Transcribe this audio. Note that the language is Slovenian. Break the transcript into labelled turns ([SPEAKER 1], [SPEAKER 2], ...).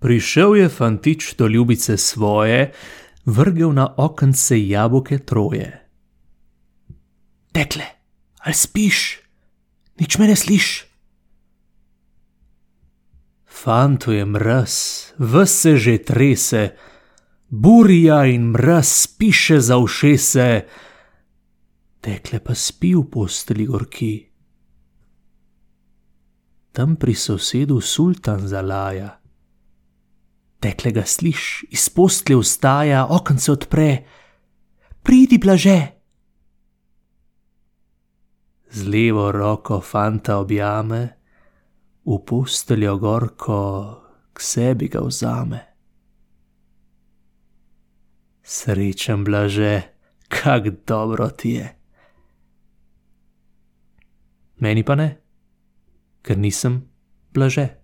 [SPEAKER 1] Prišel je fantič do ljubice svoje, vrgel na okence jabolke troje.
[SPEAKER 2] Dekle, ali spiš? Nič me ne sliš?
[SPEAKER 1] Fantu je mraz, vse že trese, burja in mraz piše za ušese, dekle pa spi v posteli gorki. Tam pri sosedu sultan zalaja. Dekle ga sliš, iz postelje vstaja, okence odpre,
[SPEAKER 2] pridi blaže.
[SPEAKER 1] Z levo roko fanta objame, v posteljo gorko k sebi ga vzame. Srečen blaže, kak dobro ti je. Meni pa ne, ker nisem blaže.